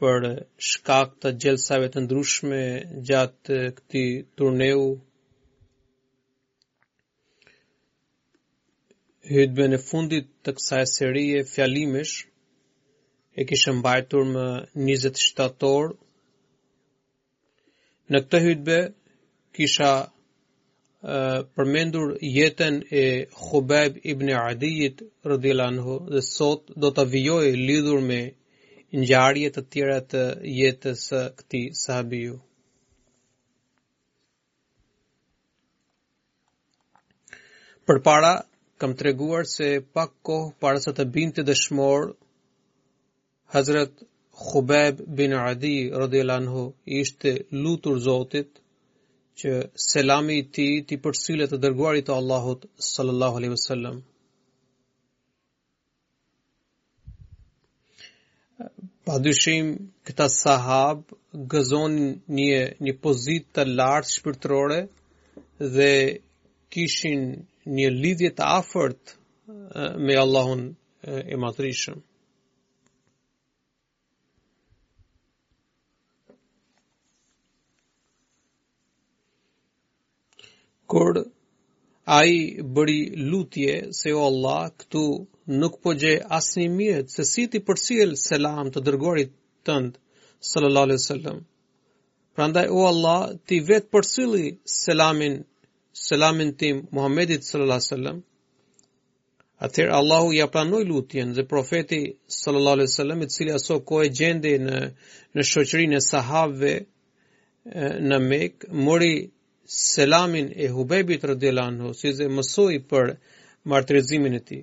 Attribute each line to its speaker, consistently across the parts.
Speaker 1: për shkak të xhelsave të ndryshme gjatë këtij turneu. Hytben e fundit të kësaj serie fjalimesh e kisha mbajtur më 20 shtator Në këtë hutbe kisha përmendur jetën e Khubaib ibn Adijit radhiyallahu anhu dhe sot do të vijoj lidhur me ngjarje të tjera të jetës së këtij sahabiu. Përpara kam treguar se pak kohë para se të binte dëshmor Hazrat Khubayb bin Adi radhiyallahu anhu i ishte lutur Zotit që selami i tij t'i përcillej të dërguarit të Allahut sallallahu alaihi wasallam. Pa dyshim, këta sahab gëzonin një pozitë të lartë shpirtërore dhe kishin një lidhje të afërt me Allahun e madhërishëm. Kur ai bëri lutje se o Allah, këtu nuk po gjej asnjë mjet se si t'i përcjell selam të dërguarit tënd sallallahu alaihi wasallam. Prandaj o Allah, ti vetë përcilli selamin selamin tim Muhammedit sallallahu alaihi wasallam. Atëherë Allahu ia pranoi lutjen dhe profeti sallallahu alaihi wasallam i cili asokohe gjendej në në shoqërinë e sahabëve në Mekë mori selamin e Hubejbit radhiyallahu anhu, si dhe mësoi për martirizimin e tij.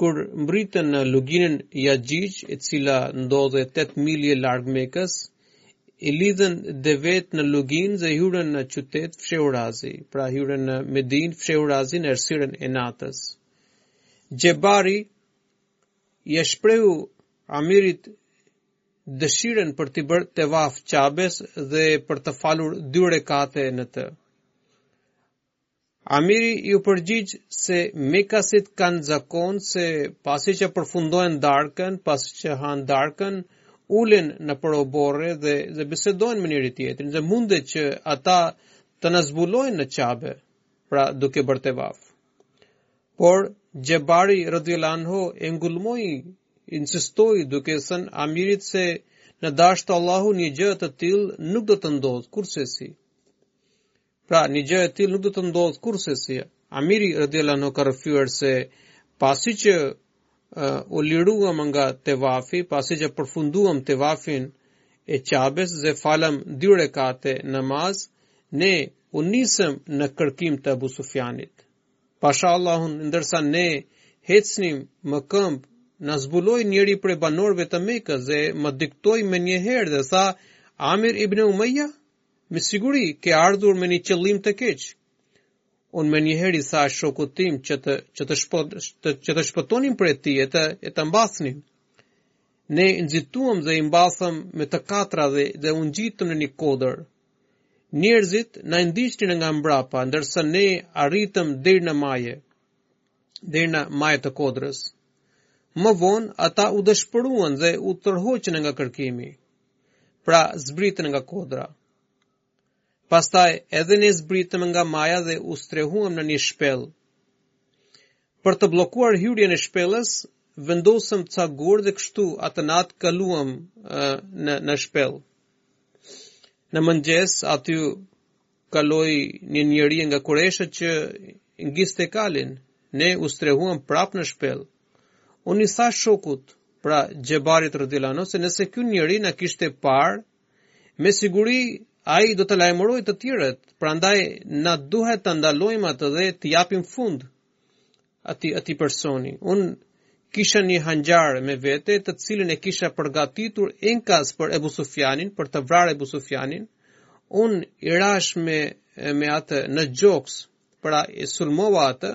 Speaker 1: Kur mbërritën në luginën Yaxhix, e cila ndodhej tetë milje larg Mekës, i lidhën devetë në luginë dhe hyrën në qytet fshehurazi, pra hyrën në Medinë fshehurazi në errësirën e natës. Xhebari ia shprehu Amirit dëshirën për të bërë tavaf Qabes dhe për të falur dy rekate në të. Amiri iu përgjigj se mekasit kanë zakon se pasi që përfundojnë darkën, pasi që hanë darkën, ulen nëpër oborre dhe dhe bisedojnë me njëri-tjetrin dhe mundet që ata të na zbulojnë në Qabe, pra duke bërë tavaf. Por, Xhebari radhiyallahu anhu ngulmoi, insistoi duke i thënë Amirit se në dashtë Allahu një gjë e tillë nuk do të ndodhë, kurrsesi. Pra, një gjë e tillë nuk do të ndodhë kurrsesi. Amiri radiallahu anhu ka rrëfyer se pasi që uh, u liruam nga tevafi, pasi që përfunduam tevafin e Qabes dhe falëm dy rekate namaz, ne u nisëm në kërkim të Abu Sufjanit. Pasha Allahun, ndërsa ne ecnim më këmbë, na zbuloi njëri prej banorëve të Mekës dhe më diktoi menjëherë dhe tha, Amir ibn Umeja, Me siguri ke ardhur me një qëllim të keq. Unë menjëherë i thashë shokut tim që të, që të, shpot, të, që të shpëtonim prej tij e të, e t'ia mbathnim. Ne nxituam dhe ia mbathëm me të katra dhe, dhe u ngjitëm në një kodër. Njerëzit na ndiqnin nga mbrapa, ndërsa ne arritëm deri në majë, deri në majë të kodrës. Më vonë, ata u dëshpëruan dhe u tërhoqën nga kërkimi. pra zbritën nga kodra. Pastaj edhe ne zbritëm nga maja dhe u strehuam në një shpellë. Për të bllokuar hyrjen e shpellës, vendosëm ca gurë dhe kështu atë natë kaluam në, në shpellë. Në mëngjes, aty kaloi një njeri nga kurejshët që ngiste kalin, ne u strehuam prapë në shpellë. Unë i thashë shokut, pra Xhebarit radiallahu anhu, se nëse ky njeri na kishte parë, me siguri ai do të lajmërojë të tjerët, prandaj na duhet ta ndalojmë atë dhe t'i japim fund. atij atij personi. Unë kisha një hanxhar me vete, të cilin e kisha përgatitur enkas për Ebu Sufjanin, për të vrarë Ebu Sufjanin. Unë i rashë me, me atë në gjoks, pra e sulmova atë,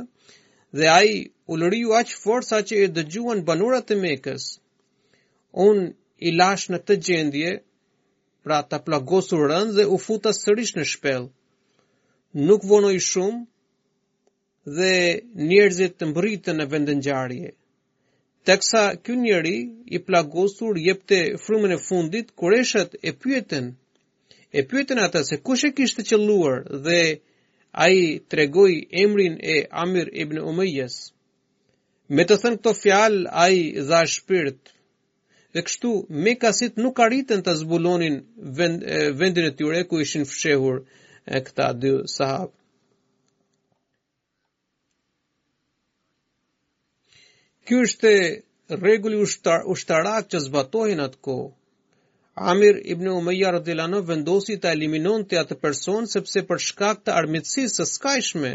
Speaker 1: dhe ai ulëriu aq fort saqë e dëgjuan banorët e Mekës. Unë e lashë në këtë gjendje, pra të plagosur rëndë dhe u futa sërish në shpellë. Nuk vonoi shumë, dhe njerëzit mbërritën në vendngjarje. Teksa ky njeri i plagosur jepte frymën e fundit, kurejshët e pyetën e pyetën atë se kush e kishte qëlluar dhe ai tregoi emrin e Amir ibn Umejes. Me të thënë këto fjalë, ai dha shpirt dhe kështu mekasit nuk arritën të zbulonin vend, vendin e tyre ku ishin fshehur këta dy sahabë. Ky ishte rregulli ushtar, ushtarak që zbatohej në atë kohë. Amir ibn Umeja radiallahu anhu vendosi ta eliminonte atë person sepse për shkak të armiqësisë së skajshme,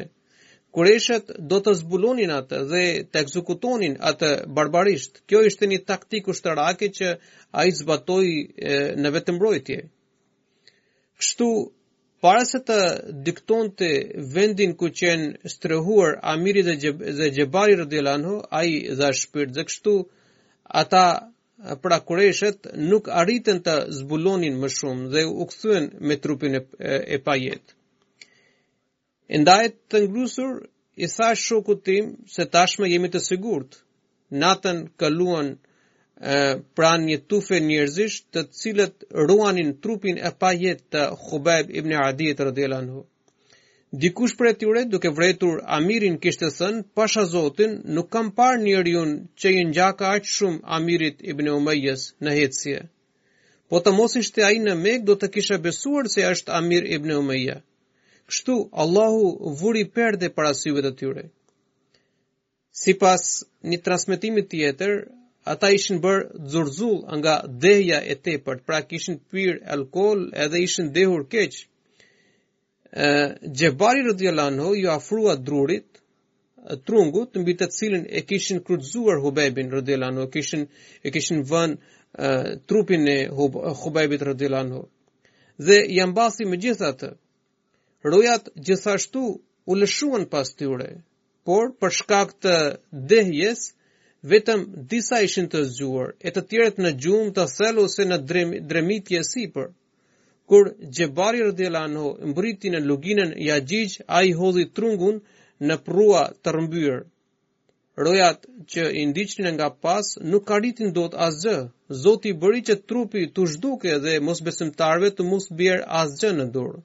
Speaker 1: kurejshët do ta zbulonin atë dhe ta ekzekutonin atë barbarisht. Kjo ishte një taktikë ushtarake që ai zbatoi në vetëmbrojtje. Kështu Para se të diktonte vendin ku qen strehuar Amiri dhe dhe Xhebari radhiyallahu anhu, ai dha shpirt dhe kështu ata pra kurejshët nuk arritën të zbulonin më shumë dhe u kthyen me trupin e, e, e pa jetë. Ndaj të ngrysur i thashë shokut tim se tashmë jemi të sigurt. natën kaluan pranë një tufe njerëzish të cilët ruanin trupin e pa jetë të Hubejb ibn Adit radhiyallahu anhu. Dikush prej tyre duke vërejtur Amirin kishte thënë, "Pasha Zotin, nuk kam parë njeri që i ngjaka aq shumë Amirit ibn Umejas në ecje." Po të mos ishte ai në Mekë, do të kisha besuar se është Amir ibn Umeja. Kështu Allahu vuri perde para syve të tyre. Sipas një transmetimi tjetër, ata ishin bërë xurxull nga dehja e tepërt, pra kishin pirë alkool edhe ishin dehur keq. Ë Xhebari radhiyallahu anhu iu afrua drurit trungut mbi të cilin e kishin kryqëzuar Hubejbin radhiyallahu anhu, kishin e kishin vënë trupin e Hubejbit radhiyallahu anhu. Dhe ia mbathi me gjithë atë. Rojat gjithashtu u lëshuan pas tyre, Por për shkak të dehjes, vetëm disa ishin të zgjuar, e të tjerët në gjumë të thellë ose në dremitje sipër. Kur Xhebari radhiyallahu anhu mbërriti në luginën Jaxhixh, ai hodhi trungun në prua të rrëmbyer. Rojat që i ndiqnin nga pas nuk arritën dot asgjë. Zoti bëri që trupi të zhdukej dhe mosbesimtarëve të mos u bjerë asgjë në dorë.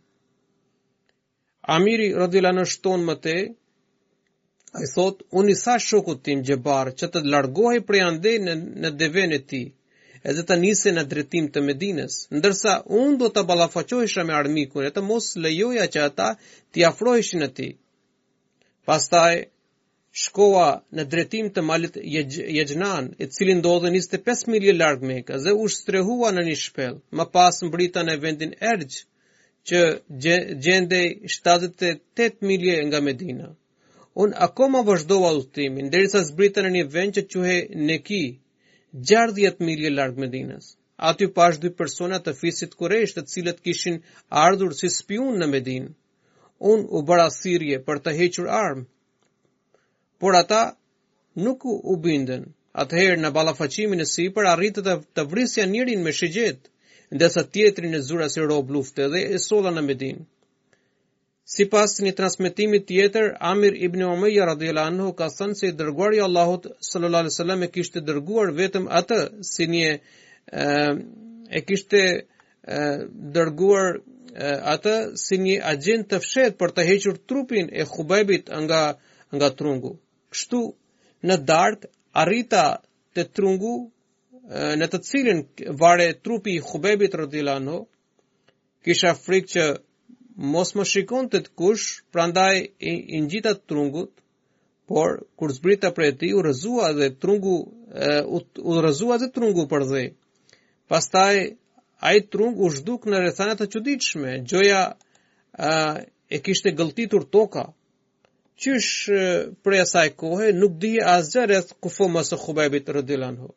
Speaker 1: Amiri radiallahu anhu shton më tej, ai thotë, unë i thashë shokut tim Xhebar që të largohej prej andej në, në deven e tij, edhe të nisej në drejtim të Medinës, ndërsa unë do të ballafaqohesha me armikun e të mos lejoja që ata t'i afroheshin atij. Pastaj Shkova në drejtim të malit Jexhnan, i cili ndodhej 25 milje larg Mekës dhe u strehova në një shpellë. Më pas mbërrita në vendin Erxh, që gjendej 78 milje nga Medina. Unë akoma vazhdova udhëtimin, derisa zbrita në një vend që quhej Neki, 60 milje larg Medinës. Aty pashë dy persona të fisit Kurejsh, të cilët kishin ardhur si spiunë në Medinë. Unë u bëra thirrje për të hequr armët, Por ata nuk u bindën. Atëherë në ballafaqim e sipër arrita të, të vrisja njërin me shigjetë, ndërsa tjetrin e zura si rob lufte dhe e solla në Medinë. Sipas një transmetimi tjetër, Amir ibn Umeja radhiyallahu anhu ka thënë se i dërguari i Allahut sallallahu alaihi wasallam e kishte dërguar vetëm atë si një e, e kishte dërguar atë si një agjent të fshehtë për të hequr trupin e Khubebit nga nga trungu. Kështu në darkë arrita te trungu në të cilin varej trupi i Khubebit radhiyallahu anhu. Kisha frikë që mos më shikonte dikush, prandaj i, u ngjita te trungu, Por, kur zbrita prej tij, u rëzua dhe trungu, u, u rëzua dhe trungu përdhe. Pastaj, ai trung u zhduk në rrethana të çuditshme, gjoja a, e kishte gëltitur toka. Qysh prej asaj kohe, nuk dihej asgjë rreth kufomës së Khubebit radhiyallahu anhu.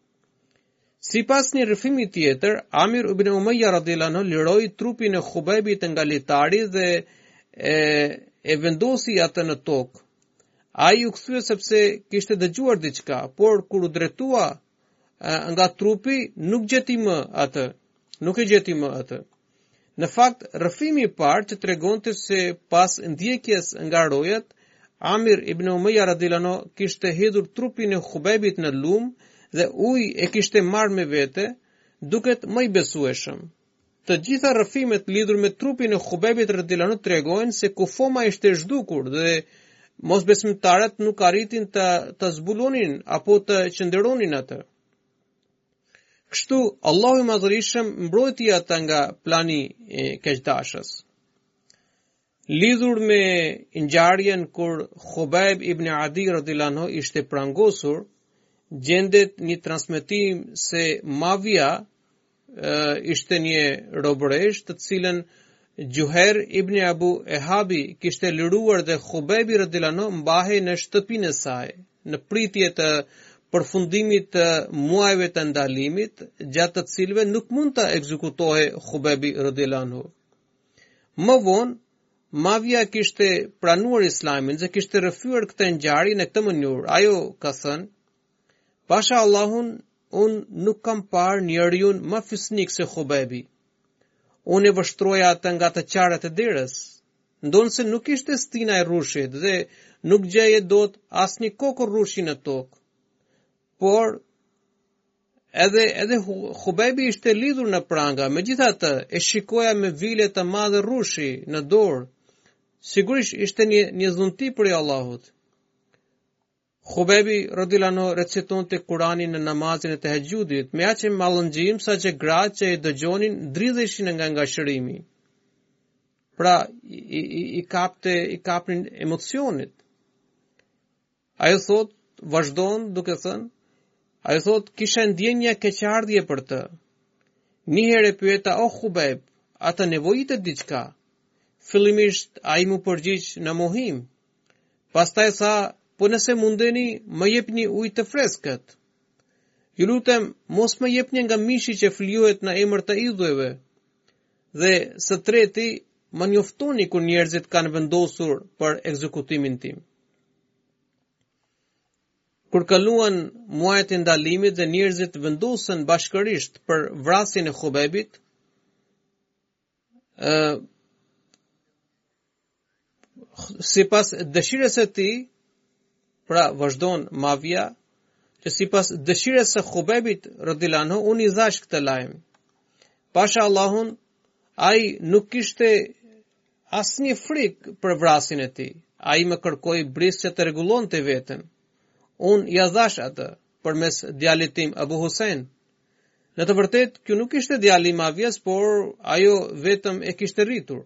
Speaker 1: Sipas një rrëfimi tjetër, Amir ibn Umayya radhiyallahu anhu liroi trupin e Khubaybit nga litari dhe e e vendosi atë në tokë. Ai u kthye sepse kishte dëgjuar diçka, por kur u drejtua nga trupi, nuk gjeti më atë. Nuk e gjeti më atë. Në fakt, rrëfimi i parë që tregonte se pas ndjekjes nga rojet, Amir ibn Umayya radhiyallahu kishte hedhur trupin e Hubebit në lumë dhe uji e kishte marrë me vete, duket më i besueshëm. Të gjitha rrëfimet lidhur me trupin e Hubebit radhiyallahu tregojnë se kufoma ishte zhdukur dhe mosbesimtarët nuk arritën të të zbulonin apo të çnderonin atë. Kështu, Allahu i madhërishëm mbrojti atë nga plani i keqdashës. Lidhur me ngjarjen kur Khubaib ibn Adi radhiyallahu ishte prangosur, gjendet një transmetim se Mavia ishte një robëreshë të cilën Juhair ibn Abu Ehabi kishte liruar dhe Khubaib radhiyallahu mbahej në shtëpinë e saj, në pritje të përfundimit të muajve të ndalimit, gjatë të cilëve nuk mund të ekzekutohej Khubebi radhiyallahu Më vonë, Mavia kishte pranuar Islamin dhe kishte rrëfyer këtë ngjarje në këtë mënyrë. Ajo ka thënë: "Pasha Allahun, unë nuk kam parë njeri më fisnik se Khubebi. Unë e vështroja atë nga të çarat e derës, Ndonëse nuk ishte stina e rrushit dhe nuk gjeje dot asnjë kokërr rrushi në tokë. Por, edhe, edhe Hubebi ishte lidhur në pranga, megjithatë e shikoja me vile të madhe rrushi në dorë. Sigurisht ishte një, një dhunti prej Allahut. Khubebi radhiyallahu anhu recitonte Kur'anin në namazin e Tehexhudit me aq mallëngjim saqë gratë që e dëgjonin dridheshin nga ngashërimi. Pra i, i, i kapte i kapnin emocionet. Ajo thotë vazhdon duke thënë Ajo thotë kisha ndjenja keqardhje për të. Një herë e pyeta o Khubejb, a të nevojitet diçka? Fillimisht ai m'u përgjigj në mohim, Pastaj tha, po nëse mundeni, më jepni ujë të freskët. Ju lutem, mos më jepni nga mishi që flijohet në emër të idhujve. Dhe së treti, më njoftoni kur njerëzit kanë vendosur për ekzekutimin tim. Kur kaluan muajt e ndalimit dhe njerëzit vendosën bashkërisht për vrasjen e Khubebit, sipas dëshirës së tij, pra vazhdon Mavja, që sipas dëshirës së Khubebit radiyallahu anhu, unë i dhashë këtë lajm. Pasha Allahun, ai nuk kishte asnjë frikë për vrasjen e tij, ai më kërkoi brisk që të rregullonte veten. Unë ia dhashë atë përmes djalit tim Abu Hussein, Në të vërtetë, ky nuk ishte djali i Mavjes, por ajo vetëm e kishte rritur.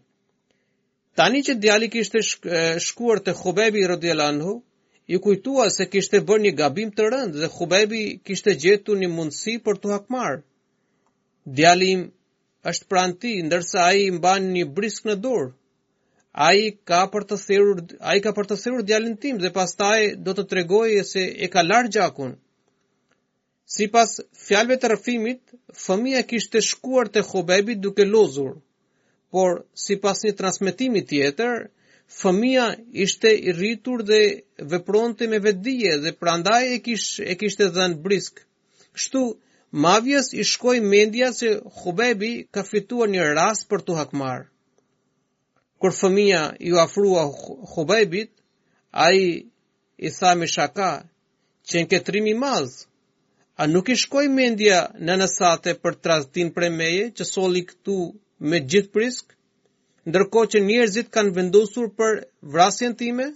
Speaker 1: Tani që djali kishte shkuar te Khubebi radiyallahu anhu, iu kujtua se kishte bërë një gabim të rëndë dhe Khubebi kishte gjetur një mundësi për t'u hakmarrë. Djali im është pranë tij, ndërsa ai mban një brisk në dorë. Ai ka për të therur, ai ka për të therur djalin tim dhe pastaj do të tregojë se e ka larë gjakun. Sipas fjalëve të rrëfimit, fëmija kishte shkuar te Khubebi duke lozur, por sipas një transmetimi tjetër, fëmija ishte i rritur dhe vepronte me vetëdije dhe prandaj e kish e kishte dhënë brisk. Kështu, Mavjes i shkoi mendja se Khubebi ka fituar një rast për t'u hakmarrë. Kur fëmija iu afrua Khubebit, ai i tha me shaka, Qenke trim i madh. A nuk i shkoi mendja nënës sate për tradhtinë prej meje që të solli këtu me gjithë brisk, ndërkohë që njerëzit kanë vendosur për vrasjen time?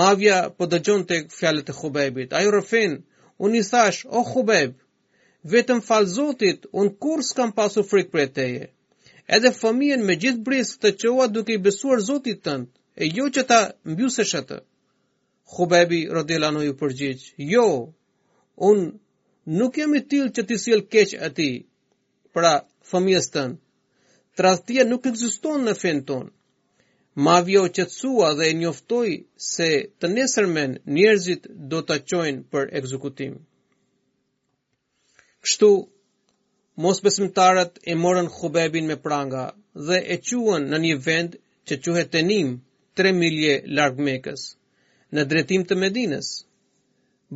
Speaker 1: Mavja po dëgjonte fjalët e Hubebit. Ajo rrëfen, unë i thashë, "O Hubeb, vetëm falë Zotit, unë kurrë s'kam pasur frikë prej teje." Edhe fëmijën me gjithë brisk ta çova duke i besuar Zotit tënd, e jo që ta mbysësh atë. Khubaybi radhiyallahu anhu iu përgjigj, "Jo, unë nuk jam i tillë që t'i sjell keq atij, pra fëmijës tënd. Tradhtia nuk ekziston në fenë tonë. Mavia u qetësua dhe e njoftoi se të nesërmen njerëzit do ta çojnë për ekzekutim. Kështu, mosbesimtarët e morën Khubebin me pranga dhe e çuan në një vend që quhet Tenim, tre milje larg Mekës, në drejtim të Medinës.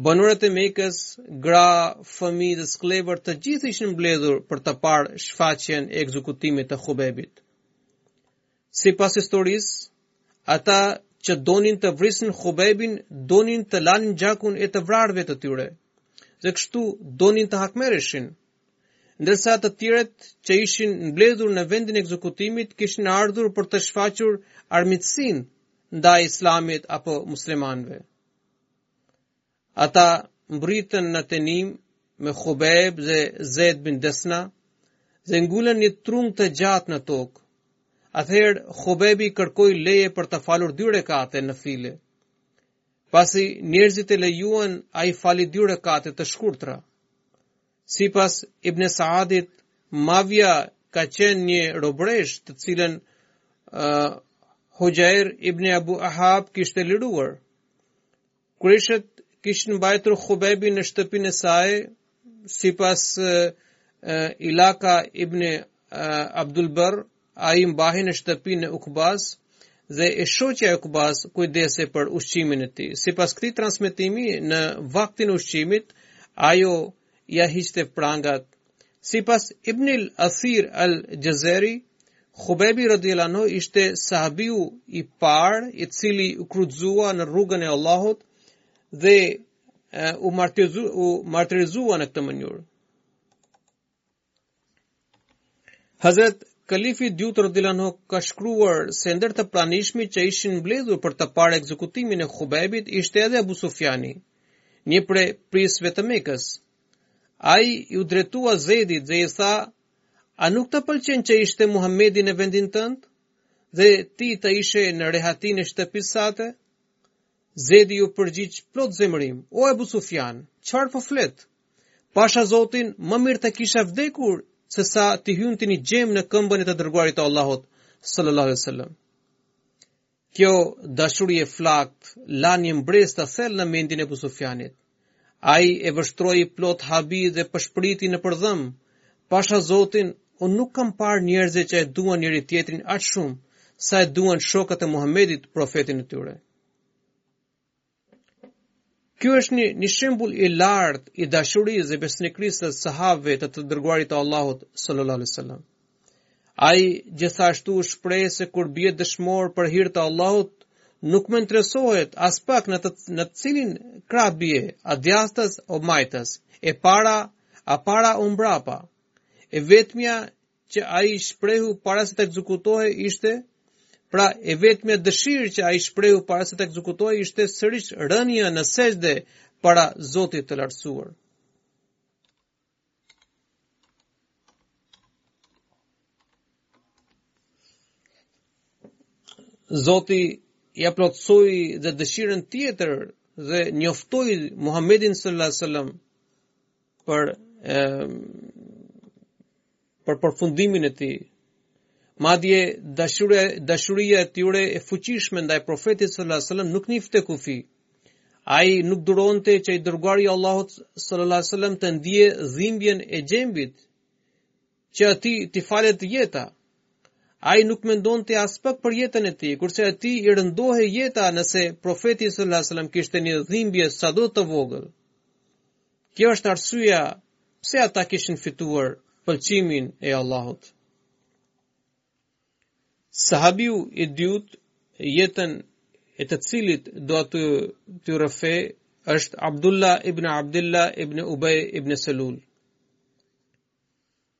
Speaker 1: Banorët e Mekës, gra, fëmijë dhe skllevër të gjithë ishin mbledhur për të parë shfaqjen e ekzekutimit të Khubebit. Sipas historisë, ata që donin të vrisnin Khubebin donin të lanin gjakun e të vrarëve të tyre dhe kështu donin të hakmerreshin. Ndërsa të tjerët që ishin mbledhur në vendin e ekzekutimit kishin ardhur për të shfaqur armiqësinë ndaj islamit apo muslimanëve. Ata mbërritën në Tenim me Khubeb dhe Zed bin Desna dhe ngulën një trung të gjatë në tokë. Atëherë Khubebi kërkoi leje për të falur dy rekate nafile. Pasi njerëzit e lejuan, ai fali dy rekate të shkurtra. Sipas Ibn Saadit, Mavia ka qenë një robëreshë të cilën uh, Hujair ibn Abu Ahab kishte liruar. Kurejshët kishin mbajtur Khubebin në shtëpinë e saj, sipas Allama ibn Abdul Barr, ai mbahej në shtëpinë e Ukbas dhe e shoqja e Ukbas kujdesej për ushqimin e tij. Sipas këtij transmetimi, në vaktin e ushqimit, ajo ia hiqte prangat Sipas Ibn al-Athir al-Jazari, Khubaybi radhiyallahu anhu ishte sahabiu i parë i cili u kryqëzua në rrugën e Allahut dhe u martirizua në këtë mënyrë. Hazrat Kalifi i Dytë radhiyallahu anhu ka shkruar se ndër të pranishmit që ishin mbledhur për të parë ekzekutimin e Khubebit ishte edhe Abu Sufjani, një prej prijësve të Mekës. Ai iu drejtua Zeidit dhe i tha, A nuk të pëlqen që të ishte Muhammedi në vendin tënd? Dhe ti të ishe në rehatinë e shtëpisë sate? Zeidi iu përgjigj plot zemërim, O Ebu Sufjan, çfarë po flet? Pasha Zotin, më mirë të kisha vdekur sesa t'i hynte një gjemb në këmbën e të dërguarit të Allahut sallallahu alaihi wasallam. Kjo dashuri e flaktë la një mbresë të thellë në mendjen e Ebu Sufjanit. Ai e vështroi plot habi dhe pëshpriti nëpër dhëmbë, Pasha Zotin, unë nuk kam parë njerëz që e duan njëri-tjetrin aq shumë sa e duan shokët e Muhamedit, profetin e tyre. Ky është një, një shembul i lartë i dashurisë dhe besnikërisë së sahabëve të të dërguarit të Allahut sallallahu alaihi wasallam. Ai gjithashtu shpreh se kur bie dëshmor për hir të Allahut, nuk më intereson aspak në të në të cilin krah bie, a djathtas o majtas, e para a para o mbrapa. E vetmja që ai shprehu para se të ekzekutohej ishte, pra e vetmja dëshirë që ai shprehu para se të ekzekutohej ishte sërish rënia në sexhde para Zotit të lartësuar. Zoti ia plotësoi dhe dëshirën tjetër dhe njoftoi Muhammedin sallallahu alaihi wasallam për e, për përfundimin e tij. Madje dashuria dashuria e tyre e fuqishme ndaj profetit sallallahu alajhi wasallam nuk njifte kufi. Ai nuk donte që i dërguari i Allahut sallallahu alajhi wasallam të ndiejë dhimbjen e gjembit që atij t'i falet jeta. Ai nuk mendonte aspak për jetën e tij, kurse atij i rëndohej jeta nëse profeti sallallahu alajhi wasallam kishte një dhimbje sado të vogël. Kjo është arsyeja pse ata kishin fituar pëlqimin e Allahut. Sahabiu i dytë jetën e të cilit do ta rrëfej është Abdullah ibn Abdullah ibn Ubej ibn Selul.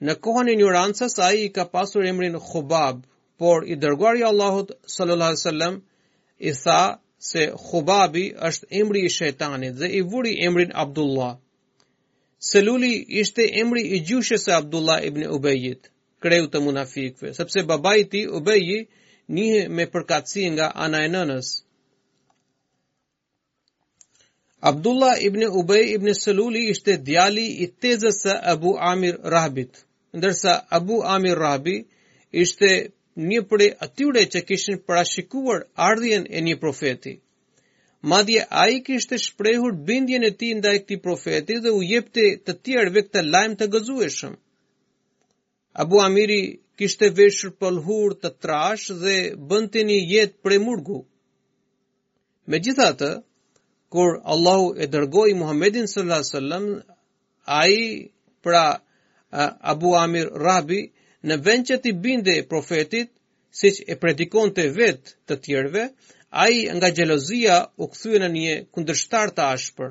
Speaker 1: Në kohën e injorancës ai i ka pasur emrin Hubab, por i dërguari i Allahut sallallahu alaihi wasallam i tha se Hubabi është emri i shejtanit dhe i vuri emrin Abdullah. Seluli ishte emri i gjyshes së Abdullah ibn Ubejit, kreu të munafikëve, sepse babai i tij Ubeji njihej me përkatësi nga ana e nënës. Abdullah ibn Ubej ibn Seluli ishte djali i tezës së Abu Amir Rahbit, ndërsa Abu Amir Rahbi ishte një prej atyre që kishin parashikuar ardhjen e një profeti. Madje ai kishte shprehur bindjen e tij ndaj këtij profeti dhe u jepte të tjerëve këtë lajm të gëzueshëm. Abu Amiri kishte veshur pëlhurë të trashë dhe bënte një jetë prej murgu. Megjithatë, kur Allahu e dërgoi Muhammedin sallallahu alaihi wasallam, ai pra Abu Amir Rahbi në vend që t'i bindej profetit, siç e predikonte vetë të tjerëve, ai nga xhelozia u kthye në një kundërshtar të ashpër.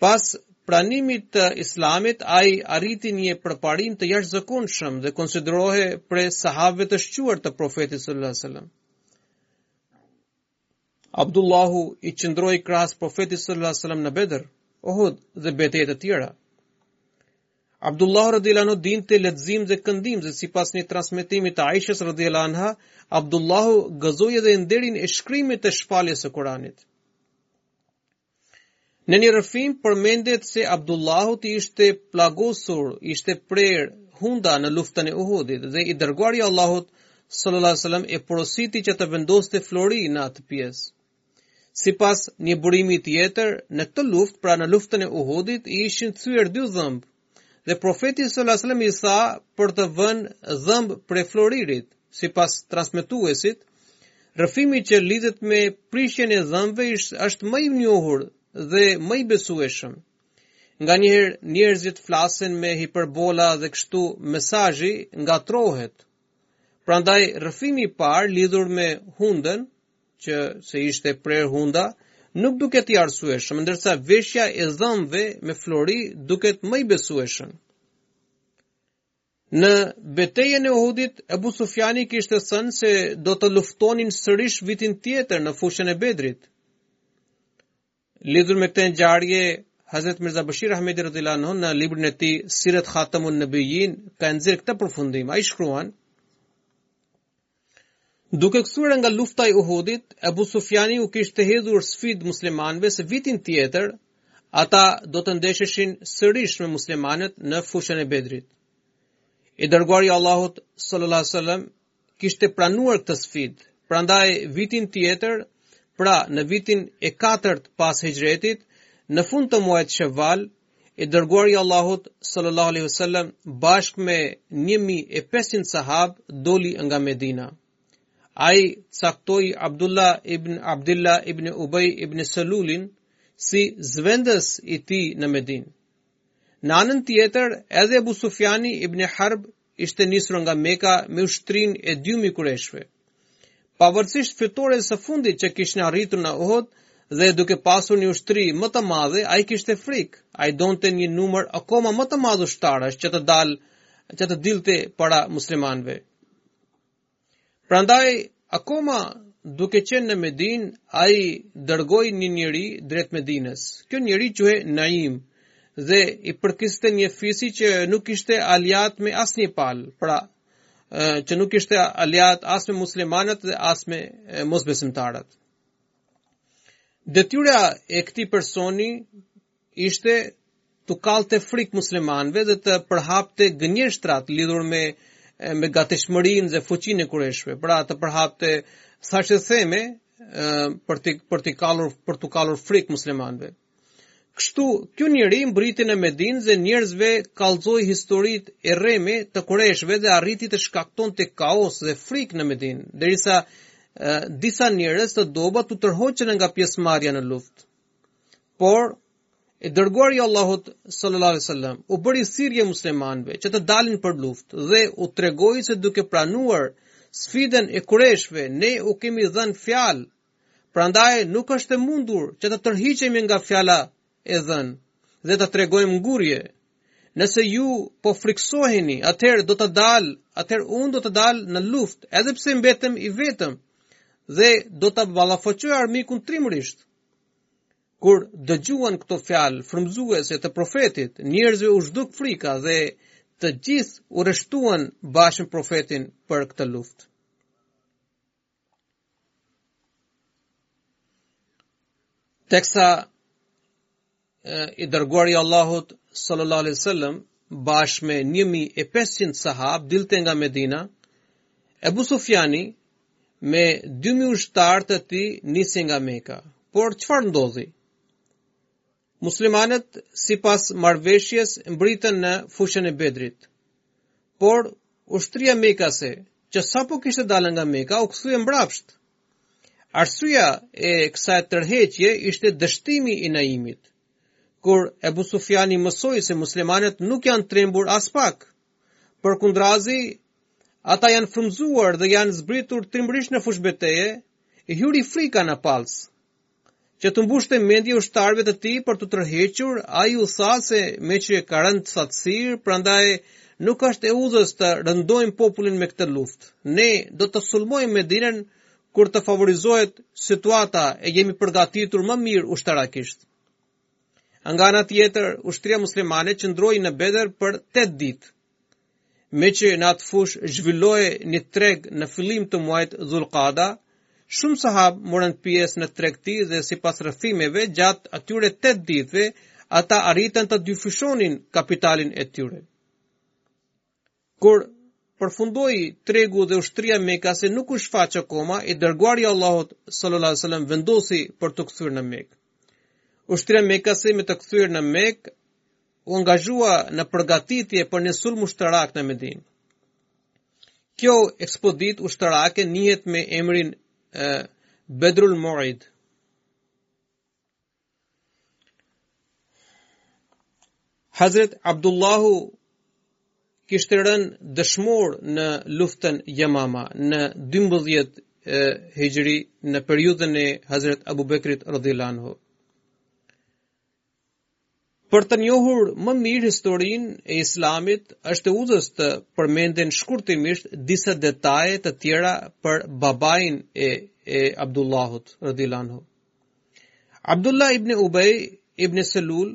Speaker 1: Pas pranimit të Islamit, ai arriti një përparim të jashtëzakonshëm dhe konsiderohej prej sahabëve të shquar të Profetit sallallahu alajhi wasallam. Abdullahu i qëndroi krahas Profetit sallallahu alajhi wasallam në Bedër, Uhud dhe beteja të tjera. Abdullahu radhiyallahu anhu dinte lexim dhe këndim, dhe sipas një transmetimi të Aishës radhiyallahu anha, Abdullahu gëzoi edhe nderin e shkrimit të shpalljes së Kuranit. Në një rrëfim përmendet se Abdullahut ishte plagosur, ishte prerë hunda në luftën e Uhudit dhe i dërguari i Allahut sallallahu alajhi wasallam e porositi që të vendoste flori në atë pjesë. Sipas një burimi tjetër, në këtë luftë, pra në luftën e Uhudit, i ishin thyer dy dhëmbë Dhe profeti sallallahu alajhi wasallam i tha për të vënë dhëmbë prej floririt, sipas transmetuesit, rrëfimi që lidhet me prishjen e dhëmbëve është më i njohur dhe më i besueshëm. Nganjëherë njerëzit flasin me hiperbola dhe kështu mesazhi ngatërrohet. Prandaj rrëfimi i parë lidhur me hundën që s'i ishte prerë hunda, nuk duket i arsyeshëm, ndërsa veshja e dhëmbëve me flori duket më i besueshëm. Në betejën e Uhudit, Ebu Sufjani kishte thënë se do të luftonin sërish vitin tjetër në fushën e Bedrit. Lidhur me këtë ngjarje, Hazrat Mirza Bashir Ahmedi radhiyallahu anhu në librin e tij Sirat Khatamun Nabiyyin ka nxjerrë këtë përfundim. Ai shkruan: Duke u kthyer nga lufta e Uhudit, Abu Sufjani u kishte hedhur sfidë muslimanëve se vitin tjetër ata do të ndesheshin sërish me muslimanët në fushën e Bedrit. I dërguari i Allahut sallallahu alaihi wasallam kishte pranuar këtë sfidë, prandaj vitin tjetër, pra në vitin e katërt pas Hixhretit, në fund të muajit Sheval, i dërguari i Allahut sallallahu alaihi wasallam bashkë me 1500 sahabë doli nga Medina. Ai caktoi Abdullah ibn Abdullah ibn Ubay ibn Salulin si zëvendës i tij në Medinë. Në anën tjetër, edhe Abu Sufjani ibn Harb ishte nisur nga Meka me ushtrinë e dy mijë kurejshve. Pavarësisht fitores së fundit që kishin arritur në Uhud dhe duke pasur një ushtri më të madhe, ai kishte frikë. Ai donte një numër akoma më të madh ushtarësh që të dalë që të dilte para muslimanëve. Prandaj, akoma duke qenë në Medinë, ai dërgoi një njeri drejt Medinës. Ky njeri quhej Naim dhe i përkiste një fisi që nuk ishte aleat me asnjë palë, pra që nuk ishte aleat as me muslimanët dhe as me mosbesimtarët. Detyra e këtij personi ishte t'u kallte frikë muslimanëve dhe të përhapte gënjeshtrat lidhur me me gatishmërinë dhe fuqinë e kureshëve, pra të përhapte thashetheme për të për të kallur për të kallur frikë muslimanëve. Kështu, ky njeri mbërriti në Medinë dhe njerëzve u kallëzoi historitë e rreme të kureshëve dhe arriti të shkaktonte kaos dhe frikë në Medinë, derisa disa njerëz të dobët u tërhoqën nga pjesëmarrja në luftë. Por e dërguari i Allahut sallallahu alaihi wasallam u bëri thirrje muslimanëve që të dalin për luftë dhe u tregoi se duke pranuar sfidën e kureshëve ne u kemi dhënë fjalë. Prandaj nuk është e mundur që të tërhiqemi nga fjala e dhënë dhe të tregojmë ngurrje. Nëse ju po frikësoheni, atëherë do të dal, atëherë unë do të dal në luftë, edhe pse mbetem i vetëm dhe do ta ballafoqoj armikun trimërisht. Kur dëgjuan këto fjalë frymëzuese të profetit, njerëzve u zhduk frika dhe të gjithë u rreshtuan bashkë me profetin për këtë luftë. Teksa i dërguari i Allahut sallallahu alaihi wasallam bashkë me 1500 sahabë dilte nga Medina, Ebu Sufjani me 2000 ushtarë të tij nisej nga Meka. Por çfarë ndodhi? Muslimanët sipas marrëveshjes mbërritën në fushën e Bedrit. Por ushtria mekase që sapo kishte dalë nga Meka u kthye mbrapsht Arsyeja e kësaj tërheqjeje ishte dështimi i Naimit. Kur Ebu Sufjani mësoi se muslimanët nuk janë trembur aspak, përkundrazi, ata janë frymëzuar dhe janë zbritur trimërisht në fushëbetejë, i hyri frika në palcë. Që t'u mbushte mendjen ushtarëve të tij për t'u tërhequr, ai u tha se meqë ka rënë thatësirë, prandaj nuk është e udhës të rëndojmë popullin me këtë luftë. Ne do të sulmojmë Medinën kur të favorizohet situata e jemi përgatitur më mirë ushtarakisht. Nga ana tjetër, ushtria muslimane qëndroi në Bedër për 8 ditë. Meqë në atë fushë zhvillohej një treg në fillim të muajit Dhulkada, shumë sahabë morën pjesë në tregti dhe sipas rrëfimeve gjatë atyre 8 ditëve, ata arritën ta dyfishonin kapitalin e tyre. Kur përfundoi tregu dhe ushtria mekase nuk u shfaq akoma, i dërguari i Allahut sallallahu alaihi wasallam vendosi për t'u kthyer në Mekë. Ushtria mekase me t'u kthyer në Mekë u angazhua në përgatitje për një sulm ushtarak në Medinë. Kjo ekspeditë ushtarake njihet me emrin Bedrul Mu'id. Hazret Abdullahu kishte rënë dëshmor në luftën Yamama në 12 e, hijri në periudhën e Hazret Abu Bekrit radhiyallahu Për të njohur më mirë historinë e Islamit, është e udhës të përmenden shkurtimisht disa detaje të tjera për babain e, e Abdullahut, rëdilanhu. Abdullah ibn Ubej ibn Selul,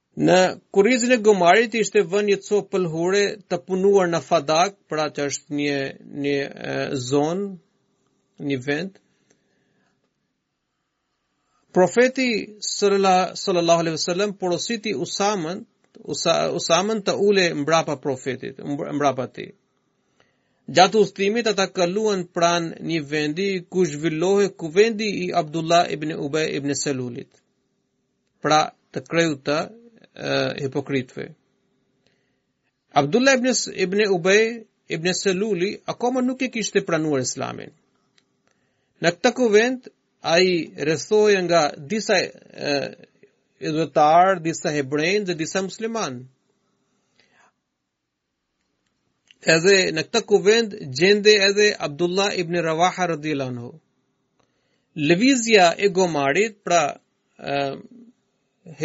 Speaker 1: Në kurrizin e gomarit ishte vënë një copë pëlhure të punuar në Fadak, pra që është një një zonë, një vend. Profeti sallallahu alaihi wasallam porositi Usamën, Usamën të ulej mbrapa profetit, mbrapa tij. Gjatë udhëtimit ata kaluan pranë një vendi ku zhvillohej kuvendi i Abdullah ibn Ubay ibn Salulit. pra të kreut të hipokritëve. Abdullah ibn ibn Ubay ibn Saluli akoma nuk e kishte pranuar Islamin. Në këtë kuvend ai rrethohej nga disa idhujtarë, disa hebrenj dhe disa muslimanë. Edhe në këtë kuvend gjendej edhe Abdullah ibn Rawaha radhiyallahu anhu. Lëvizja e gomarit, pra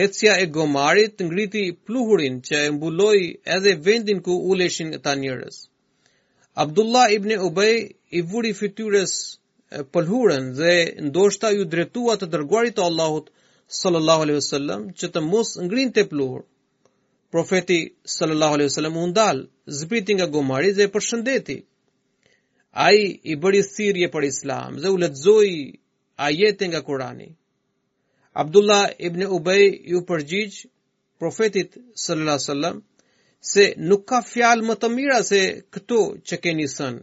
Speaker 1: ecja e gomarit ngriti pluhurin që e mbuloi edhe vendin ku uleshin këta njerëz. Abdullah ibn Ubay i vuri fytyrës pëlhurën dhe ndoshta iu drejtua të dërguarit të Allahut sallallahu alaihi wasallam që të mos ngrinte pluhur. Profeti sallallahu alaihi wasallam u ndal, zbriti nga gomari dhe e përshëndeti. Ai i bëri thirrje për Islam dhe u lexoi ajete nga Kurani. Abdullah ibn Ubay iu përgjigj profetit sallallahu alaihi wasallam se nuk ka fjalë më të mira se këto që keni thënë.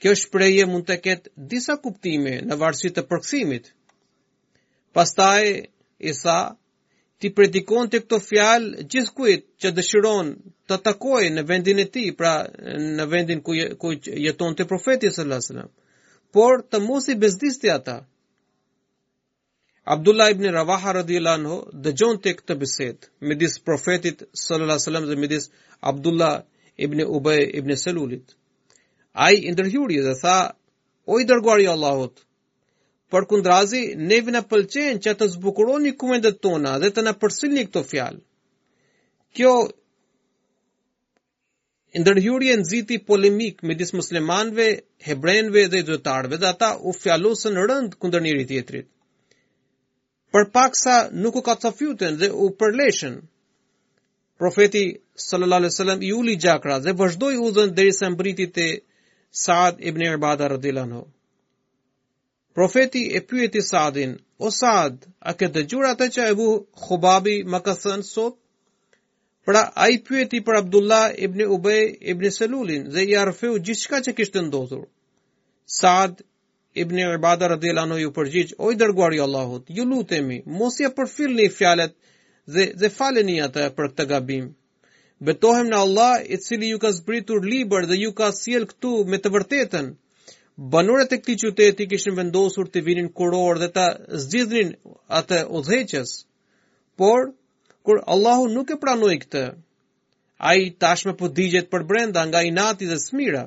Speaker 1: Kjo shprehje mund të ketë disa kuptime në varësi të përkthimit. Pastaj i tha, T'i predikonte këto fjalë gjithkujt që dëshiron ta takojë në vendin e tij, pra në vendin ku, ku jetonte profeti sallallahu alaihi wasallam. Por të mos i bezdiste ata. Abdullah ibn Ravaha radhiyallahu anhu dëgjonte këtë bisedë midis profetit sallallahu alaihi wasallam dhe midis Abdullah ibn Ubay ibn Salulit. Ai ndërhyri dhe tha: "O i dërguari i Allahut, Përkundrazi, neve na pëlqen që të zbukuroni kuvendet tona dhe të na përcillni këto fjalë. Kjo ndërhyrje nxiti polemikë midis muslimanëve, hebrenjve dhe idhujtarëve dhe ata u fjalosën rëndë kundër njëri-tjetrit. Për pak sa nuk u kacafytën dhe u përleshën. Profeti sallallahu alaihi wasallam i uli gjakrat dhe vazhdoi udhën derisa mbriti te Saad ibn Ubada radhiyallahu anhu. Profeti e pyeti Saadin, "O Saad, a ke dëgjuar atë që Ebu Hubabi më ka thënë sot?" Pra, ai pyeti për Abdullah ibn Ubej ibn Selulin dhe i rrëfeu gjithçka që kishte ndodhur. Saad Ibn Ubada radhiyallahu anhu iu përgjigj, o i dërguari i Allahut, ju lutemi, mos ia përfillni fjalët dhe dhe faleni atë për këtë gabim. Betohem në Allah, i cili ju ka zbritur libër dhe ju ka sjellë këtu me të vërtetën. Banorët e këtij qyteti kishin vendosur t'i vinin kurorë dhe ta zgjidhnin atë udhëheqës. Por kur Allahu nuk e pranoi këtë, ai tashmë po digjet për brenda nga inati dhe smira.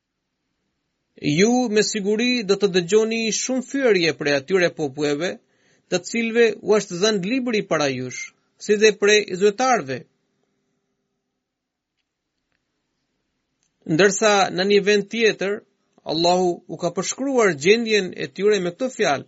Speaker 1: Ju me siguri do të dëgjoni shumë fyerje prej atyre popujve, të cilëve u është dhënë libri para jush, si dhe prej idhujtarëve. Ndërsa në një vend tjetër, Allahu u ka përshkruar gjendjen e tyre me këto fjalë,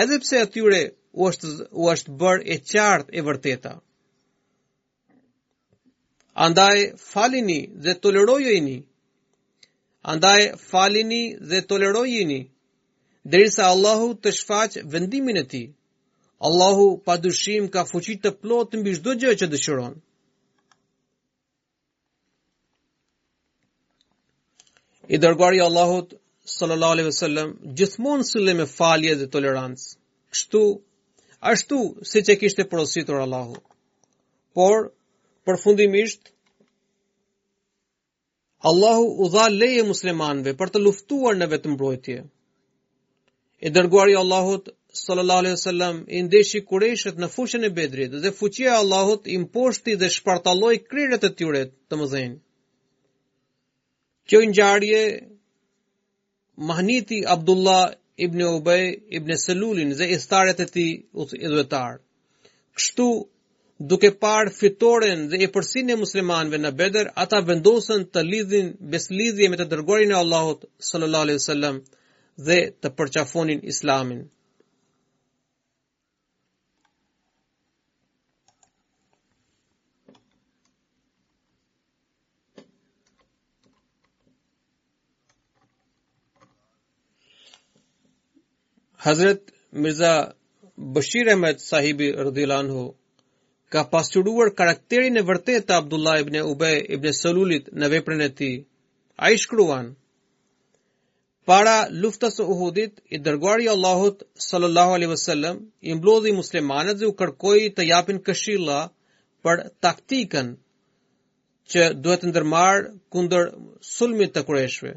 Speaker 1: Edhe pse atyre u është u është bërë e qartë e vërteta. Andaj falini dhe tolerojini. Andaj falini dhe tolerojini derisa Allahu të shfaqë vendimin e tij. Allahu pa dyshim ka fuqi të plotë mbi çdo gjë që dëshiron. I dërguari i Allahut sallallahu alaihi wasallam gjithmonë sillej me falje dhe tolerancë. Kështu, ashtu siç e kishte porositur Allahu. Por përfundimisht Allahu u dha leje muslimanëve për të luftuar në vetëmbrojtje. I dërguari i Allahut sallallahu alaihi wasallam i ndeshi kurejshët në fushën e Bedrit dhe fuqia e Allahut i mposhti dhe shpartalloi krerët e tyre të mëdhenj. Kjo ngjarje mahniti Abdullah ibn Ubej ibn Selulin dhe ithtarët e tij idhujtarë. Kështu, duke parë fitoren dhe epërsinë e muslimanëve në Bedër, ata vendosën të lidhin besëlidhje me të dërguarin e Allahut sallallahu alaihi wasallam dhe të përqafonin Islamin. Hazret Mirza Bashir Ahmed sahibi radhiyallahu anhu, ka pasqyruar karakterin e vërtetë të Abdullah ibn Ubej ibn Salulit në veprën e tij. Ai shkruan, Para luftës së Uhudit, i dërguari i Allahut sallallahu alaihi wasallam i mblodhi muslimanët dhe u kërkoi të japin këshilla për taktikën që duhet të ndërmarrë kundër sulmit të kurejshëve,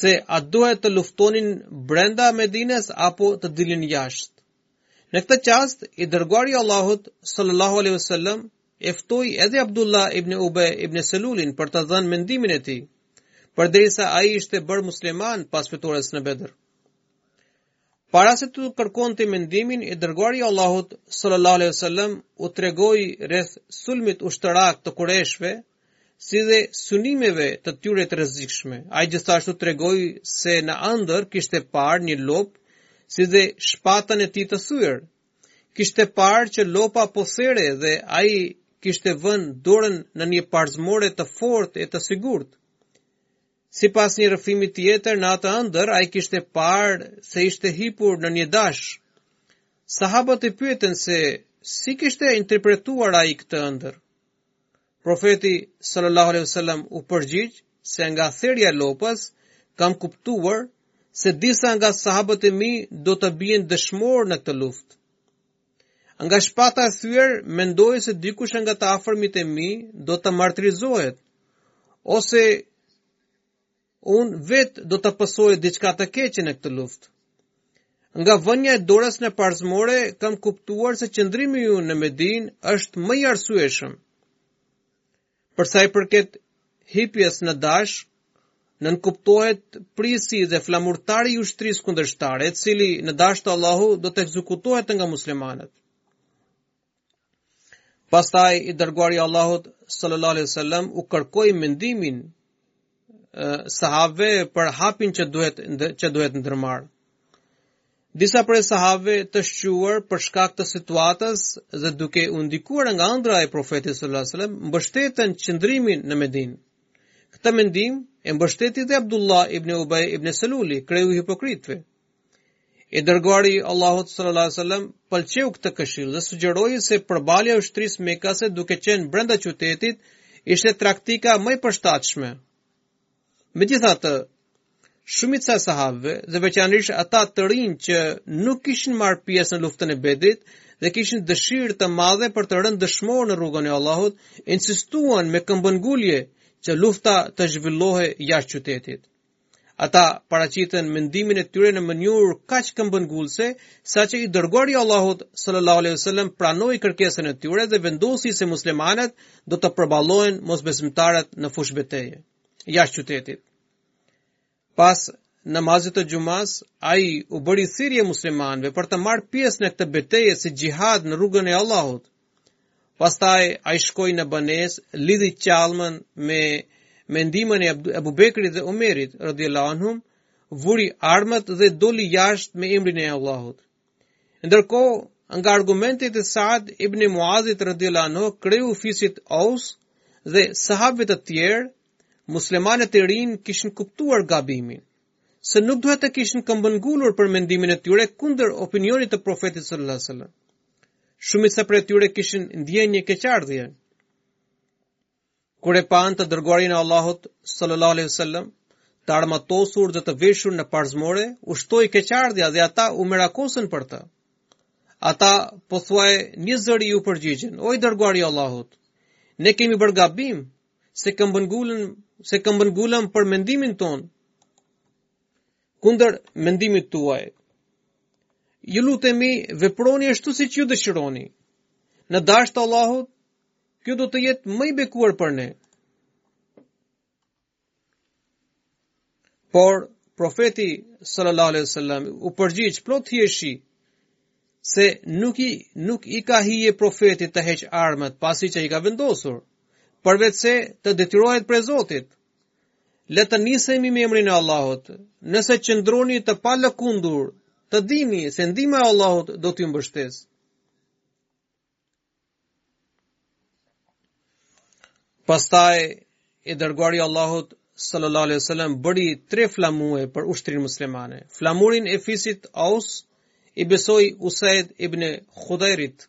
Speaker 1: se a duhet të luftonin brenda Medinës apo të dilin jashtë. Në këtë çast, i dërguari i Allahut, sallallahu alaihi wasallam, e ftoi edhe Abdullah ibn Ubay ibn Selulin për të dhënë mendimin e tij, përderisa ai ishte bërë musliman pas fitores në Bedër. Para se t'u kërkonte mendimin, i dërguari i Allahut sallallahu alaihi wasallam u tregoi rreth sulmit ushtarak të kurejshëve si dhe synimeve të tyre të rrezikshme. Ai gjithashtu u tregoi se në ëndërr kishte parë një lopë si dhe shpatën e tij të thyer, kishte parë që lopa po therej dhe ai kishte vënë dorën në një parzmore të fortë e të sigurt. Sipas një rrëfimi tjetër në atë ëndërr, ai kishte parë se ishte hipur në një dash. Sahabët e pyetën se si kishte interpretuar ai këtë ëndërr. Profeti sallallahu alaihi wasallam u përgjigj se nga therja e lopës kam kuptuar se disa nga sahabët e mi do të bien dëshmorë në këtë luftë. Nga shpata e thyer, mendoj se dikush nga të afërmit e mi do të martirizohet, ose Unë vetë do të pësoj diçka të keqe në këtë luftë. Nga vënia e dorës në parzmore, kam kuptuar se qëndrimi ynë në Medinë është më i arsyeshëm. Për sa i përket hipjes në dash, nënkuptohet prijësi dhe flamurtari i ushtrisë kundërshtare, i cili në dashtë Allahu do të ekzekutohet nga muslimanët. Pastaj i dërguari i Allahut sallallahu alaihi wasallam u kërkoi mendimin sahabëve për hapin që duhet që duhet ndërmarrë. Disa prej sahabëve të shquar për shkak të situatës dhe duke u ndikuar nga ëndrra e profetit sallallahu alaihi wasallam mbështetën qëndrimin në Medinë. Këtë mendim e mbështeti dhe Abdullah ibn Ubay ibn Seluli, kreu i hipokritëve. I dërguari i Allahut sallallahu alaihi wasallam pëlqeu këtë këshillë dhe sugjeroi se përballja e ushtrisë mekase duke qenë brenda qytetit ishte taktika më e përshtatshme. Megjithatë, shumica e sahabëve dhe veçanërisht ata të rinj që nuk kishin marrë pjesë në luftën e Bedrit dhe kishin dëshirë të madhe për të rënë dëshmorë në rrugën e Allahut, insistuan me këmbëngulje që lufta të zhvillohej jashtë qytetit. Ata paraqitën mendimin e tyre në mënyrë kaq këmbëngulëse, saqë i dërguari i Allahut sallallahu alaihi wasallam pranoi kërkesën e tyre dhe vendosi se muslimanët do të përballonin mosbesimtarët në fushë beteje jashtë qytetit. Pas namazit të xhumasë, ai u bëri thirrje muslimanëve për të marrë pjesë në këtë betejë si xhihad në rrugën e Allahut. Pastaj ai shkoi në banesë, lidhi çallmën me ndihmën e Abu Bekrit dhe Omerit, radhiyallahu anhum, vuri armët dhe doli jashtë me emrin e Allahut. Ndërkohë, nga argumentet e Saad ibn Muazit radhiyallahu anhu, kreu i fisit Aus dhe sahabëve të tjerë, muslimanët e rinj kishin kuptuar gabimin se nuk duhet të kishin këmbëngulur për mendimin e tyre kundër opinionit të profetit sallallahu alajhi wasallam. Shumica prej tyre kishin ndier një keqardhje. Kur e panë të dërguarin e Allahut sallallahu alaihi wasallam, të armatosur dhe të veshur në parzmore, u shtua keqardhja dhe ata u merakosën për të. Ata pothuaj njëzëri iu përgjigjen, o i dërguari i Allahut, ne kemi bërë gabim se këmbëngulëm, se këmbëngulëm për mendimin tonë. kundër mendimit tuaj. Ju lutemi, veproni ashtu siç ju dëshironi. Në dashtë të Allahut, kjo do të jetë më e bekuar për ne. Por, profeti sallallahu alaihi wasallam u përgjigj plot hijeshi se nuk i nuk i ka hije profetit të heqë armët pasi që i ka vendosur përveçse të detyrohet prej Zotit Le të nisemi me emrin e Allahut. Nëse qëndroni të palëkundur, të dini se ndihma e Allahut do t'ju mbështesë. Pastaj i dërguari i Allahut sallallahu alaihi wasallam bëri tre flamuj për ushtrinë muslimane. Flamurin e fisit Aus ia besoi Usaid ibn Khudairit.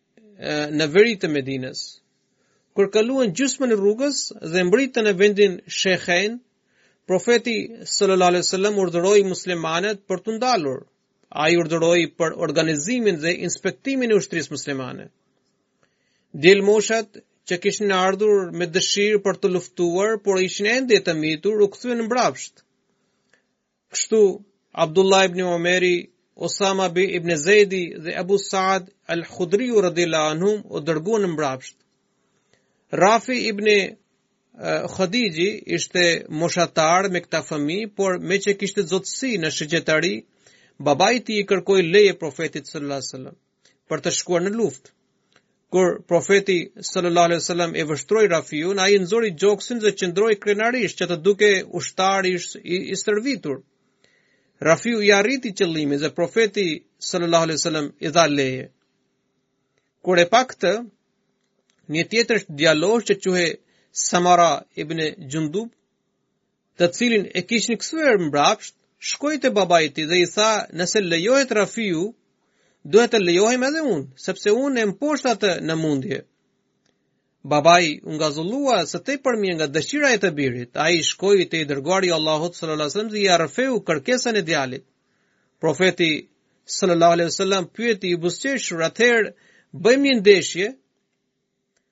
Speaker 1: në veri të Medinës. Kur kaluan gjysmën e rrugës dhe mbërritën në vendin Shejkhen, profeti sallallahu alaihi wasallam urdhëroi muslimanët për t'u ndalur. Ai urdhëroi për organizimin dhe inspektimin e ushtrisë muslimane. Djelmoshat që kishin ardhur me dëshirë për të luftuar, por ishin ende të mitur, u kthyen mbrapsht. Kështu, Abdullah ibn Omeri, Usama ibn Zejdi dhe Abu Saad al-Khudriu radhiallahu anhum u dërguan mbrapsht. Rafi ibn Khadiji ishte moshatar me këta fëmij, por meqë kishte zotësi në shigjetari, babai tij i kërkoi leje profetit sallallahu alaihi wasallam. për të shkuar në luftë. Kur profeti sallallahu alaihi wasallam e vështroi Rafiun, ai nxori gjoksin dhe qëndroi krenarisht që të dukej ushtar i, i stërvitur. Rafiu i arriti qëllimin dhe profeti sallallahu alaihi wasallam i dha leje. Kur e pa këtë, një tjetër djalosh që quhej Samara ibn Jundub të cilin e kishin kthyer mbrapsht, shkoi te babai i tij dhe i tha, nëse lejohet Rafiu, duhet të lejohem edhe unë, sepse unë e mposht atë në mundje. Babai u ngazullua së tepërmi nga dëshira e të birit. Ai shkoi te i dërguari i Allahut sallallahu alajhi wasallam dhe ia rrëfeu kërkesën e djalit. Profeti sallallahu alajhi wasallam pyeti i buzëqeshur, atëherë bëjmë një ndeshje.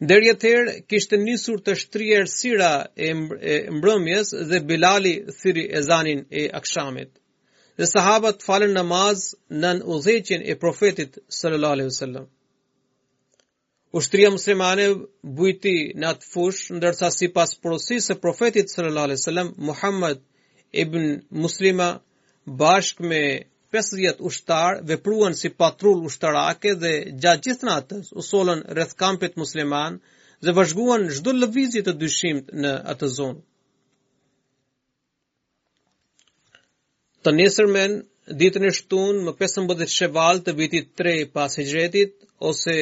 Speaker 1: Deri atëherë kishte nisur të shtrihej errësira e mbrëmjes dhe Bilali thirri ezanin e akshamit. Dhe sahabët falën namaz nën udhëheqjen e Profetit sallallahu alaihi wasallam. Ushtria muslimane bujti në atë fushë, ndërsa sipas porosisë së profetit sallallahu alaihi wasallam Muhammed ibn Muslima bashkë me Pesëdhjetë ushtarë vepruan si patrullë ushtarake dhe gjatë gjithë natës u solën rreth kampit musliman dhe vëzhguan çdo lëvizje të dyshimtë në atë zonë. Të nesërmen, ditën e shtunë më 15 sheval të vitit 3 pas hijretit ose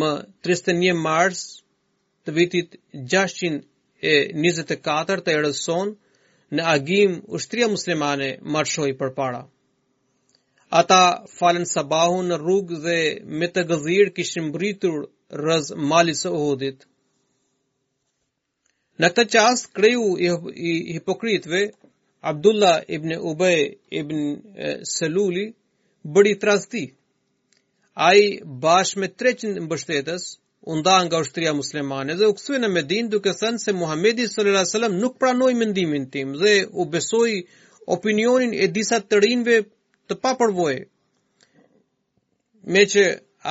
Speaker 1: më 31 mars të vitit 624 të erës sonë, në agim ushtria muslimane marshoi përpara. Ata falën sabahun në rrugë dhe me të gdhirë kishin mbërritur rrëzë malit së Uhudit. Në këtë çast, kreju i, i hipokritëve, Abdullah ibn Ubej ibn Seluli, bëri tradhti. Ai bashkë me 300 mbështetës, u nda nga ushtria muslimane dhe u kthye në Medinë duke thënë se Muhamedi sallallahu alaihi wasallam nuk pranoi mendimin tim dhe u besoi opinioneve të disa të rinjve të papërvojë. Meqë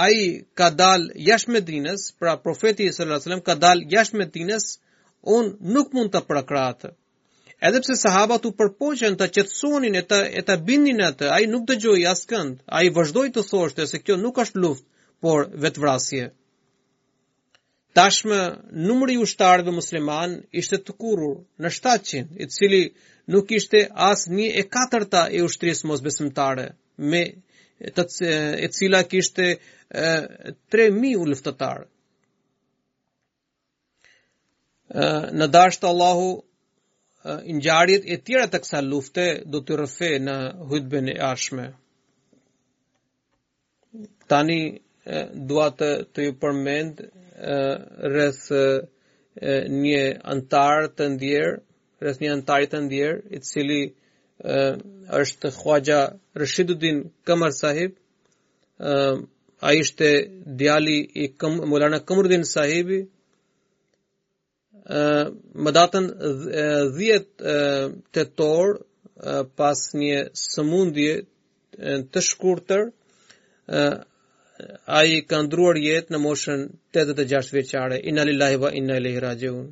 Speaker 1: ai ka dal jashtë Medinës, pra profeti sallallahu alaihi wasallam ka dal jashtë Medinës, unë nuk mund ta përkrah atë. Edhe pse sahabat u përpoqën ta qetësonin e ta e ta bindnin atë, ai nuk dëgjoi askënd. Ai vazhdoi të thoshte se kjo nuk është luftë, por vetëvrasje. Tashmë numri i ushtarëve muslimanë ishte tkurrur në 700, i cili nuk ishte as një e katërta e ushtrisë mosbesimtare, e cila kishte 3000 luftëtarë. në dashtë Allahu ngjarjet e tjera të kësaj lufte do t'ju rrëfej në hudben e ardhshme. Tani dua t'ju përmend rreth një anëtar të ndjerë, rreth një anëtari të ndjerë, i cili është Khwaja Rashiduddin Kamar Sahib, ai ishte djali i këm, Mulana Kamruddin sahibi, më datën 10 tetor pas një sëmundje të shkurtër, ai ka ndërruar jetë në moshën 86 vjeçare, inna lillahi va inna ilejhi raxhiun.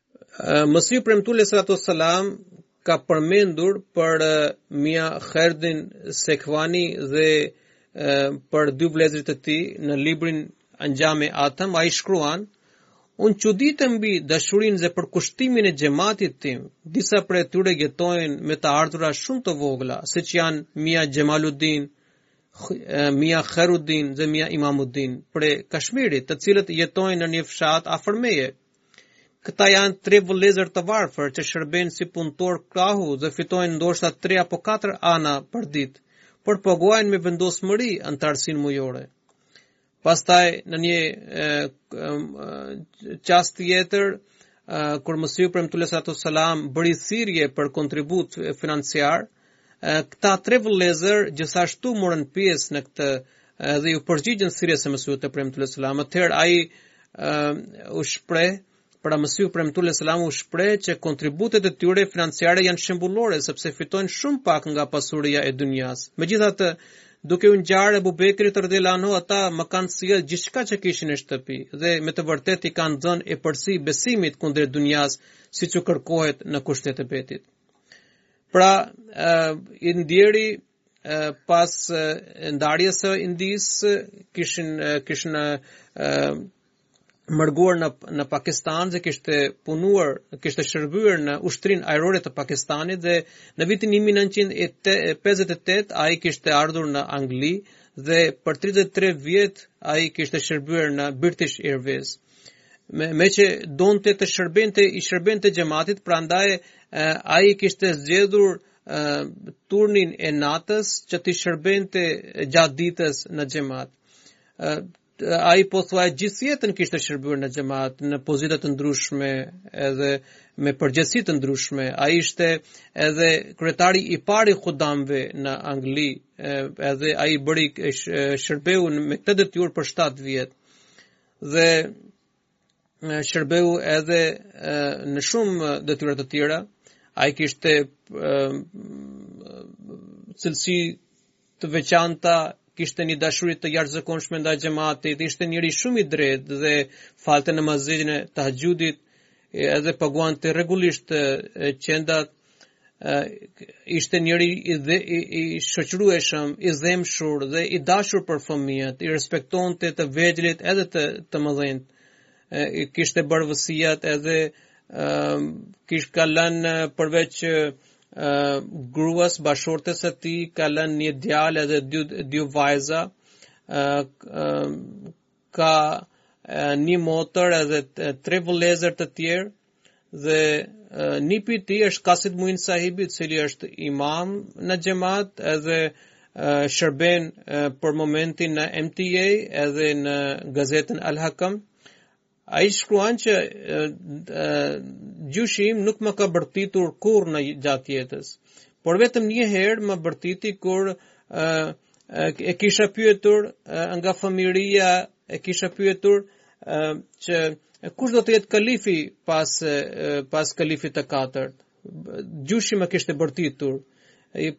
Speaker 1: Mesihu i Premtuar alejhi salatu uasselam ka përmendur për Mia Kherdin Sekvani dhe për dy vëllezërit e tij në librin Anjame Atam ai shkruan Unë çuditem mbi dashurinë dhe përkushtimin e xhamatit tim. Disa prej tyre jetojnë me të ardhura shumë të vogla, siç janë Mia Xhemaluddin, Mia Kheruddin dhe Mia Imamuddin prej Kashmirit, të cilët jetojnë në një fshat afër meje. Këta janë tre vëllezër të varfër që shërbejnë si punëtorë krahu dhe fitojnë ndoshta 3 apo 4 ana për ditë, por paguajnë me vendosmëri anëtarësinë mujore. Pastaj në një rast tjetër kur Mesihu i Premtuar alejhi salatu uasselam bëri thirrje për kontribut financiar, Këta tre vëllezër gjithashtu morën pjesë në këtë dhe iu përgjigjën thirrjes së Mesihut të Premtuar alejhi selam. Atëherë ai u shpreh pra Mesihu i Premtuar alejhi selam u shpreh që kontributet e tyre financiare janë shembullore sepse fitojnë shumë pak nga pasuria e dynjas. Megjithatë, duke i ngjarë Abu Bekrit radhiyallahu anhu ata më kanë sjellë gjithçka që kishin në shtëpi dhe me të vërtetë i kanë dhënë epërsi besimit kundër dynjas siç kërkohet në kushtet e bejtit. Pra, i ndjeri pas ndarjes së Indisë kishin kishin mërguar në në Pakistan dhe kishte punuar, kishte shërbyer në ushtrinë ajrore të Pakistanit dhe në vitin 1958 ai kishte ardhur në Angli dhe për 33 vjet ai kishte shërbyer në British Airways. me, meqë donte të shërbente t'i shërbente xhematit, prandaj ai kishte zgjedhur turnin e natës që të shërbente gjatë ditës në xhemat. Ai pothuaj gjithë jetën kishte shërbyer në xhemat, në pozita të ndryshme edhe me përgjegjësi të ndryshme. Ai ishte edhe kryetari i parë i khudamëve në Angli, edhe ai bëri shërbeu me këtë detyrë për 7 vjet. dhe shërbeu edhe në shumë detyra të tjera. Ai kishte cilësi të veçanta, kishte një dashuri të jashtëzakonshme ndaj xhematit, ishte njeri shumë i drejtë dhe falte namazin e tehexhudit, edhe paguante rregullisht çandat ishte njeri i, dhe, i, i shoqërueshëm, i dhembshur dhe i dashur për fëmijët, i respektonte të vegjlit edhe të, të mëdhenjtë, kishte bërë vasijat edhe uh, kish ka lënë përveç uh, gruas bashkëshortes së tij, ka lënë një djalë edhe dy, dy vajza, uh, uh, ka një motër edhe tre vëllezër të tjerë dhe nipi i tij është Kasid Muin sahibi i cili është imam në xhemat edhe shërben për momentin në MTA edhe në gazetën Al Hakam ai shkruan që gjyshi im nuk më ka bërtitur kurrë gjatë jetës por vetëm një herë më bërtiti kur e kisha pyetur nga fëmijëria, e kisha pyetur që kush do të jetë kalifi pas pas kalifit të katërt. Gjyshi më kishte bërtitur.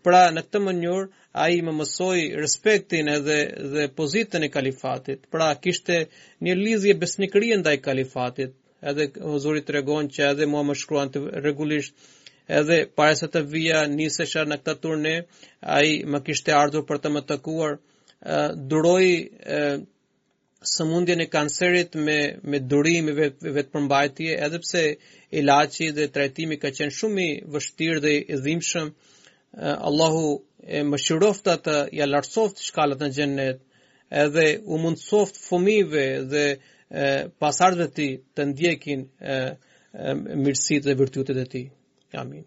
Speaker 1: Pra në këtë mënyrë ai më mësoi respektin edhe dhe pozitën e kalifatit. Pra kishte një lidhje besnikërie ndaj kalifatit. Edhe Huzuri tregon që edhe mua më shkruante rregullisht edhe para se të vija nisesha në këtë turne, ai më kishte ardhur për të më takuar. Duroi sëmundjen e kancerit me me durim e vetëpërmbajtje, edhe pse ilaçi dhe trajtimi ka qenë shumë i vështirë dhe i dhimbshëm, Allahu e mëshiroftë atë, ia lartësoftë shkallët në xhennet, edhe u mundësoftë fëmijëve dhe pasardhësve të tij të ndjekin mirësitë dhe virtytet e tij. Amin.